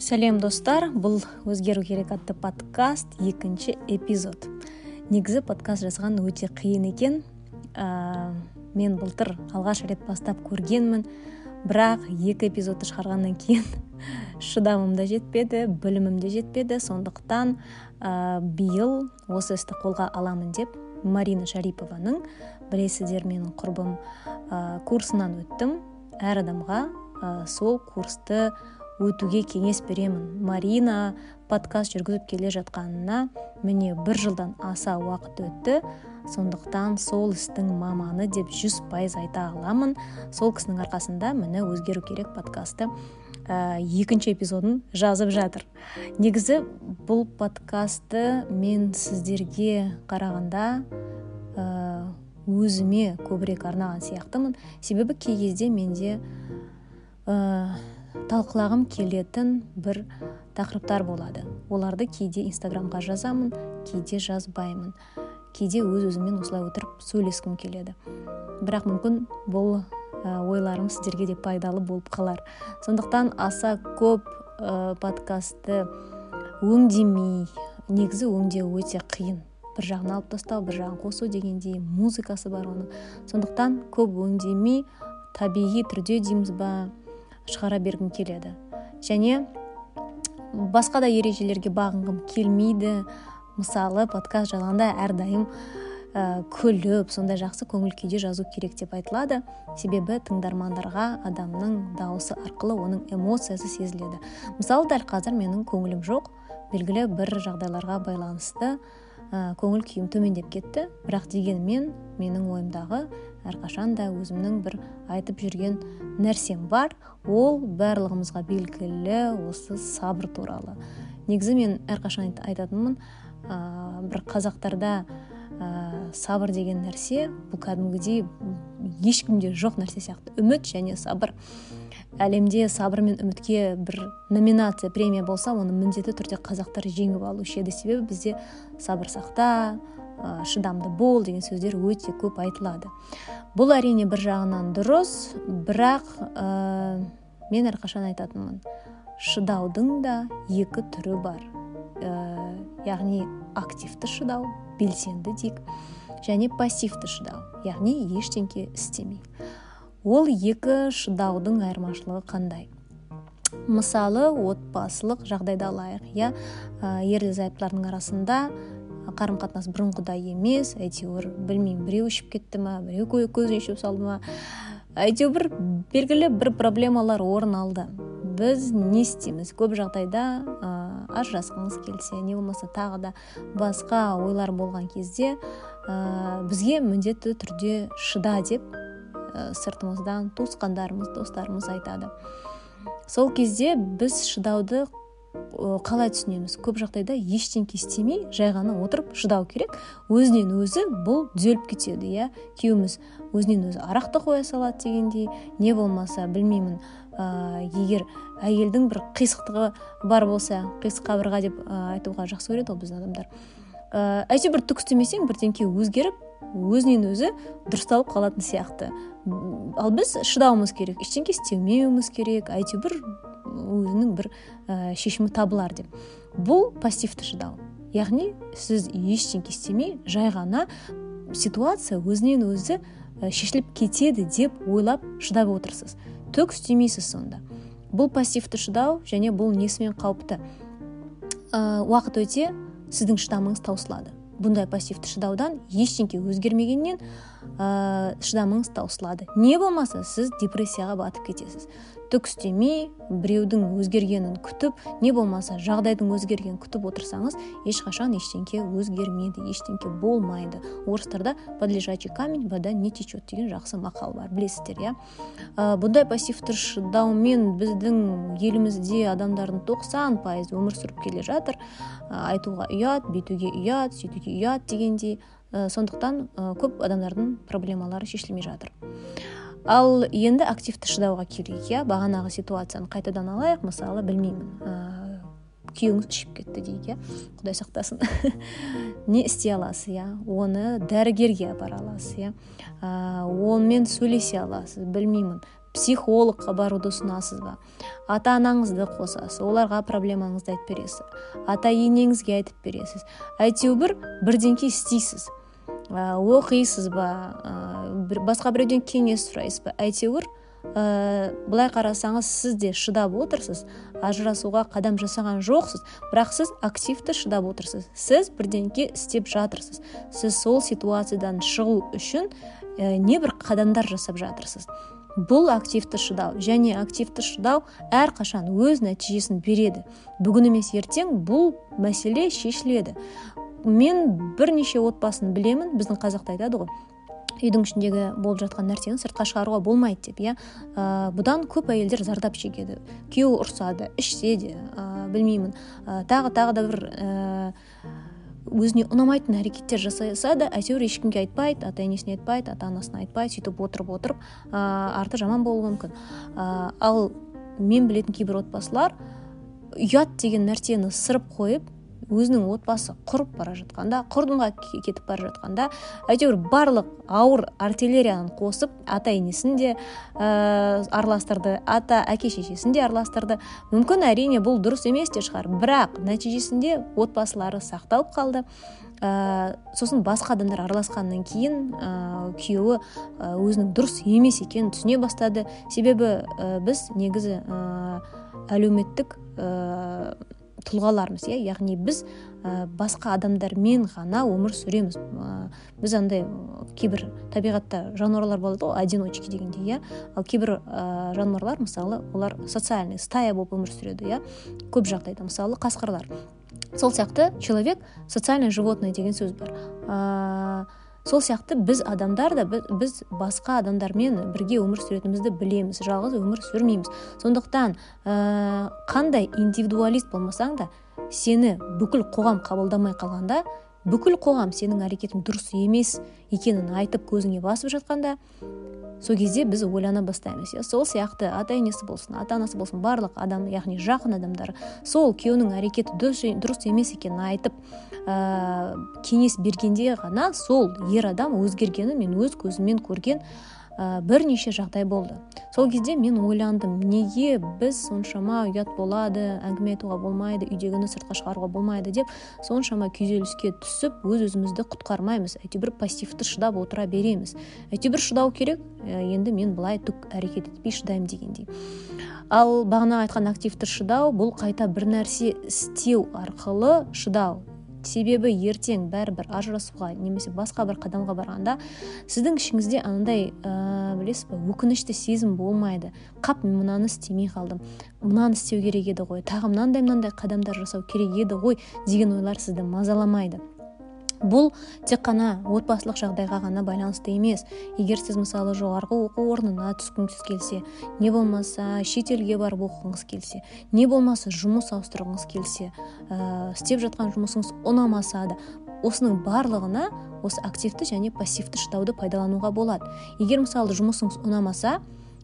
сәлем достар. Бұл өзгеру керек атты подкаст екінші эпизод. Негізі подкаст жазған өте қиын екен. Ә, мен былтыр алғаш рет бастап көргенмін. Бірақ екі эпизодты шығарғаннан кейін шыдамым да жетпеді білімім де жетпеді. Сондықтан ә, биыл осы істі қолға аламын деп марина шарипованың білесіздер менің құрбым ә, курсынан өттім. Әр адамға ә, сол курсты өтуге кеңес беремін. Марина подкаст жүргізіп келе жатқанына міне бір жылдан аса уақыт өтті. Сондықтан сол істің маманы деп жүз пайыз айта аламын. Сол кісінің арқасында міне өзгеру керек подкасты ә, екінші эпизодын жазып жатыр. Негізі бұл подкастты мен сіздерге қарағанда ә, өзіме көбірек арнаған сияқтымын. Себебі кей кезде менде ә, талқылағым келетін бір тақырыптар болады. Оларды кейде инстаграмға жазамын кейде жазбаймын. Кейде өз өзіммен осылай отырып сөйлескім келеді. Бірақ мүмкін бұл ойларым сіздерге де пайдалы болып қалар. Сондықтан аса көп ә, подкастты өңдемей негізі өңдеу өте қиын. Бір жағын алып тастау бір жағын қосу дегендей музыкасы бар оның. Сондықтан көп өңдемей табиғи түрде дейміз ба? Шығара бергім келеді. Және басқа да ережелерге бағынғым келмейді. Мысалы подкаст жазғанда әрдайым ә, күліп сондай жақсы көңіл күйде жазу керек деп айтылады. Себебі тыңдармандарға адамның дауысы арқылы оның эмоциясы сезіледі. Мысалы дәл қазір менің көңілім жоқ. Белгілі бір жағдайларға байланысты ә, көңіл күйім төмендеп кетті. Бірақ дегенмен менің ойымдағы әрқашан да өзімнің бір айтып жүрген нәрсем бар. Ол барлығымызға белгілі осы сабыр туралы. Негізі мен әрқашан айтатынмын ә, бір қазақтарда ә, сабыр деген нәрсе бұл кәдімгідей ешкімде жоқ нәрсе сияқты. Үміт және сабыр. Әлемде сабыр мен үмітке бір номинация премия болса оны міндетті түрде қазақтар жеңіп алушы еді. Себебі бізде сабыр сақта ә, шыдамды бол деген сөздер өте көп айтылады. Бұл әрине бір жағынан дұрыс бірақ ә, мен әрқашан айтатынмын шыдаудың да екі түрі бар. Ә, яғни активті шыдау белсенді дейік және пассивті шыдау. Яғни ештеңке істемей. Ол екі шыдаудың айырмашылығы қандай? Мысалы отбасылық жағдайды алайық иә? Ерлі зайыптылардың арасында қарым қатынас бұрынғыдай емес әйтеуір білмеймін біреу ішіп кетті ма біреу көзін шөп салды ма? Әйтеуір белгілі бір проблемалар орын алды. Біз не істейміз? Көп жағдайда ә, ажырасқыңыз келсе не болмаса тағы да басқа ойлар болған кезде ә, бізге міндетті түрде шыда деп сыртымыздан туысқандарымыз достарымыз айтады. Сол кезде біз шыдауды қалай түсінеміз? Көп жағдайда ештеңке істемей жай ғана отырып шыдау керек. Өзінен өзі бұл түзеліп кетеді иә? Күйеуіміз өзінен өзі арақ та қоя салады дегендей не болмаса білмеймін ә, егер әйелдің бір қисықтығы бар болса қисық қабырға деп айтуға жақсы көреді ғой біздің адамдар. Ә, әйтеуір түк істемесең бірдеңке өзгеріп өзінен өзі дұрысталып қалатын сияқты. Ал біз шыдауымыз керек ештеңке істемеуіміз керек әйтеуір өзінің бір ә, шешімі табылар деп. Бұл пассивті шыдау. Яғни сіз ештеңке істемей жай ғана ситуация өзінен өзі шешіліп кетеді деп ойлап шыдап отырсыз. Түк істемейсіз сонда. Бұл пассивті шыдау және бұл несімен қауіпті. Ә, уақыт өте сіздің шыдамыңыз таусылады. Бұндай пассивті шыдаудан ештеңке өзгермегеннен ә, шыдамыңыз таусылады не болмаса сіз депрессияға батып кетесіз. Түк істемей біреудің өзгергенін күтіп не болмаса жағдайдың өзгергенін күтіп отырсаңыз ешқашан ештеңке өзгермейді ештеңке болмайды. Орыстарда под лежачий камень вода не течет деген жақсы мақал бар білесіздер иә? Бұндай пассивті шыдаумен біздің елімізде адамдардың тоқсан пайызы өмір сүріп келе жатыр. Айтуға ұят бүйтуге ұят сөйтуге ұят дегендей. Сондықтан көп адамдардың проблемалары шешілмей жатыр. Ал енді активті шыдауға келейік иә? Бағанағы ситуацияны қайтадан алайық. Мысалы білмеймін ә, күйеуіңіз ішіп кетті дейік иә? Құдай сақтасын. Не істей аласыз иә? Оны дәрігерге апара аласыз иә? Онымен сөйлесе аласыз білмеймін. Психологқа баруды ұсынасыз ба? Ата анаңызды қосасыз оларға проблемаңызды айтып бересіз. Ата енеңізге айтып бересіз. Әйтеуір бірдеңке істейсіз. Оқисыз ба? Басқа біреуден кеңес сұрайсыз ба? Әйтеуір ә, былай қарасаңыз сіз де шыдап отырсыз ажырасуға қадам жасаған жоқсыз бірақ сіз активті шыдап отырсыз. Сіз бірдеңке істеп жатырсыз. Сіз сол ситуациядан шығу үшін ә, небір қадамдар жасап жатырсыз. Бұл активті шыдау және активті шыдау әрқашан өз нәтижесін береді. Бүгін емес ертең бұл мәселе шешіледі. Мен бірнеше отбасын білемін. Біздің қазақта айтады ғой үйдің ішіндегі болып жатқан нәрсені сыртқа шығаруға болмайды деп иә. Ә, бұдан көп әйелдер зардап шегеді күйеуі ұрсады ішсе де ә, білмеймін. Ә, тағы тағы да бір ә, өзіне ұнамайтын әрекеттер жасаса да әйтеуір ешкімге айтпайды ата енесіне айтпайды ата анасына айтпайды сөйтіп отырып отырып ә, арты жаман болуы мүмкін. Ә, ал мен білетін кейбір отбасылар ұят деген нәрсені сырып қойып өзінің отбасы құрып бара жатқанда құрдымға кетіп бара жатқанда әйтеуір барлық ауыр артиллерияны қосып ата енесін де ә, араластырды ата әке шешесін де араластырды. Мүмкін әрине бұл дұрыс емес те шығар. Бірақ нәтижесінде отбасылары сақталып қалды. Ә, сосын басқа адамдар араласқаннан кейін ә, күйеуі ә, өзінің дұрыс емес екенін түсіне бастады. Себебі ә, біз негізі ә, әлеуметтік тұлғалармыз иә яғни біз ә, басқа адамдармен ғана өмір сүреміз. Ә, біз андай кейбір табиғатта жануарлар болады ғой одиночки дегендей иә. Ал кейбір ә, жануарлар мысалы олар социальный стая болып өмір сүреді иә. Көп жағдайда мысалы қасқырлар. Сол сияқты человек социальное животное деген сөз бар. Ә, сол сияқты біз адамдар да біз басқа адамдармен бірге өмір сүретінімізді білеміз жалғыз өмір сүрмейміз. Сондықтан ә, қандай индивидуалист болмасаң да сені бүкіл қоғам қабылдамай қалғанда бүкіл қоғам сенің әрекетің дұрыс емес екенін айтып көзіңе басып жатқанда сол кезде біз ойлана бастаймыз иә. Сол сияқты ата енесі болсын ата анасы болсын барлық адам яғни жақын адамдар сол күйеуінің әрекеті дұрыс емес екенін айтып ә, кеңес бергенде ғана сол ер адам өзгергенін мен өз көзіммен көрген ә, бірнеше жағдай болды. Сол кезде мен ойландым неге біз соншама ұят болады әңгіме айтуға болмайды үйдегіні сыртқа шығаруға болмайды деп соншама күйзеліске түсіп өз өзімізді құтқармаймыз. Әйтеуір пассивті шыдап отыра береміз. Әйтеуір шыдау керек ә, енді мен былай түк әрекет етпей шыдаймын дегендей. Ал бағана айтқан активті шыдау бұл қайта бір нәрсе істеу арқылы шыдау. Себебі ертең бәрібір ажырасуға немесе басқа бір қадамға барғанда сіздің ішіңізде анандай ә, білесіз ба өкінішті сезім болмайды. Қап мен мынаны істемей қалдым мынаны істеу керек еді ғой тағы мынандай мынандай қадамдар жасау керек еді ғой деген ойлар сізді мазаламайды. Бұл тек қана отбасылық жағдайға ғана байланысты емес. Егер сіз мысалы жоғарғы оқу орнына түскіңіз келсе не болмаса шетелге барып оқығыңыз келсе не болмаса жұмыс ауыстырғыңыз келсе ә, істеп жатқан жұмысыңыз ұнамаса да осының барлығына осы активті және пассивті шыдауды пайдалануға болады. Егер мысалы жұмысыңыз ұнамаса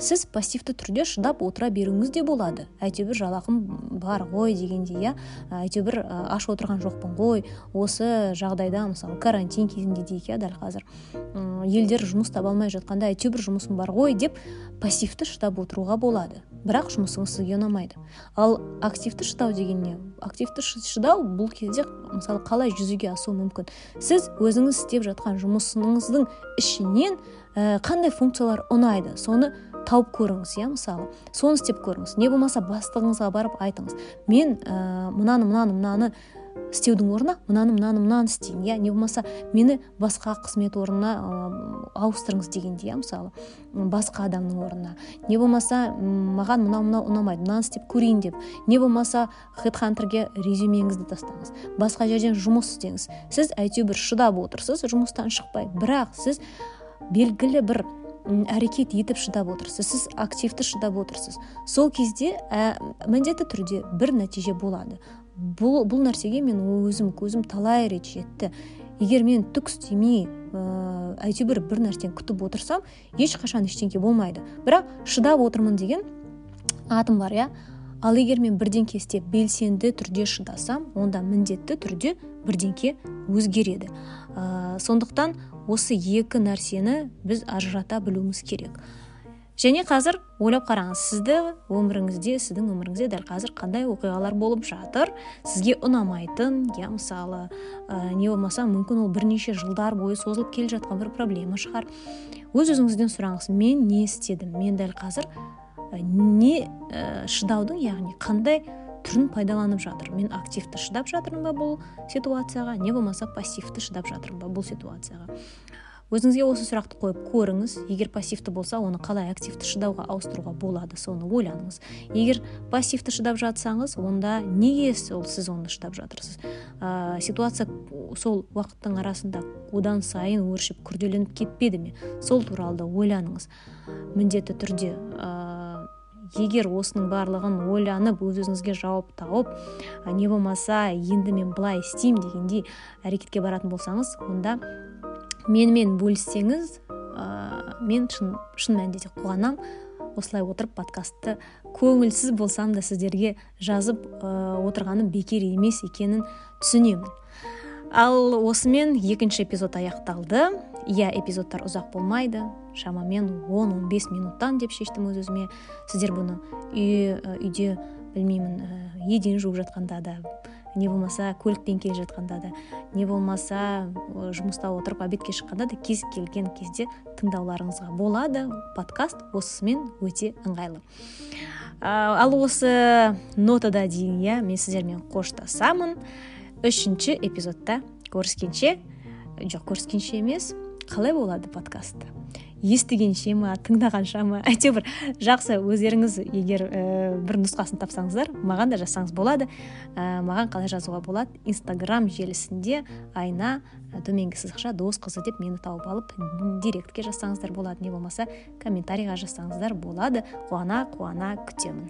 сіз пассивті түрде шыдап отыра беруіңіз де болады. Әйтеуір жалақым бар ғой дегендей иә? Әйтеуір аш отырған жоқпын ғой. Осы жағдайда мысалы карантин кезінде дейік иә дәл қазір. Елдер жұмыс таба алмай жатқанда әйтеуір жұмысым бар ғой деп пассивті шыдап отыруға болады. Бірақ жұмысыңыз сізге ұнамайды. Ал активті шыдау деген не? Активті шыдау бұл кезде мысалы қалай жүзеге асуы мүмкін? Сіз өзіңіз істеп жатқан жұмысыңыздың ішінен қандай функциялар ұнайды? Соны тауып көріңіз иә мысалы. Соны істеп көріңіз. Не болмаса бастығыңызға барып айтыңыз. Мен ә, мынаны мынаны мынаны істеудің орнына мынаны мынаны мынаны істейін иә не болмаса мені басқа қызмет орнына ә, ауыстырыңыз дегендей иә мысалы. Басқа адамның орнына. Не болмаса маған мынау мынау ұнамайды мынаны істеп көрейін деп. Не болмаса хедхантерге резюмеңізді тастаңыз. Басқа жерден жұмыс істеңіз. Сіз әйтеуір шыдап отырсыз жұмыстан шықпай. Бірақ сіз белгілі бір әрекет етіп шыдап отырсыз сіз активті шыдап отырсыз. Сол кезде ә, міндетті түрде бір нәтиже болады. Бұл, бұл нәрсеге мен өзім көзім талай рет жетті. Егер мен түк істемей ә, әйтеуір бір нәрсені күтіп отырсам ешқашан ештеңке болмайды. Бірақ шыдап отырмын деген атым бар иә? Ал егер мен бірдеңке істеп белсенді түрде шыдасам онда міндетті түрде бірдеңке өзгереді. Ә, сондықтан осы екі нәрсені біз ажырата білуіміз керек. Және қазір ойлап қараңыз сізді өміріңізде сіздің өміріңізде дәл қазір қандай оқиғалар болып жатыр? Сізге ұнамайтын иә мысалы ә, не болмаса мүмкін ол бірнеше жылдар бойы созылып келе жатқан бір проблема шығар. Өз өзіңізден сұраңыз мен не істедім? Мен дәл қазір не ә, шыдаудың яғни қандай түрін пайдаланып жатыр. Мен активті шыдап жатырмын ба бұл ситуацияға не болмаса пассивті шыдап жатырмын ба бұл ситуацияға. Өзіңізге осы сұрақты қойып көріңіз. Егер пассивті болса оны қалай активті шыдауға ауыстыруға болады соны ойланыңыз. Егер пассивті шыдап жатсаңыз онда неге сол сіз оны шыдап жатырсыз? Ә, ситуация сол уақыттың арасында одан сайын өршіп күрделеніп кетпеді ме? Сол туралы да ойланыңыз. Міндетті түрде егер осының барлығын ойланып өз өзіңізге жауап тауып не болмаса енді мен былай істеймін дегендей әрекетке баратын болсаңыз онда менімен бөліссеңіз ә, мен шын, шын мәнінде де қуанамын осылай отырып подкастты көңілсіз болсам да сіздерге жазып ә, отырғаным бекер емес екенін түсінемін. Ал осымен екінші эпизод аяқталды. Иә эпизодтар ұзақ болмайды. Шамамен 10-15 минуттан деп шештім өз өзіме. Сіздер бұны үй, үйде білмеймін еден жуып жатқанда да не болмаса көлікпен келе жатқанда да не болмаса жұмыста отырып обедке шыққанда да кез келген кезде тыңдауларыңызға болады. Подкаст осысымен өте ыңғайлы. Ал осы нотада дейін иә мен сіздермен қоштасамын. Үшінші эпизодта көріскенше жоқ көріскенше емес қалай болады подкастта естігенше ма тыңдағанша ма? Әйтеуір жақсы өздеріңіз егер ә, бір нұсқасын тапсаңыздар маған да жазсаңыз болады. Ә, маған қалай жазуға болады? Инстаграм желісінде айна ә, төменгі сызықша дос қызы деп мені тауып алып директке жазсаңыздар болады. Не болмаса комментарийға жазсаңыздар болады. Қуана қуана күтемін.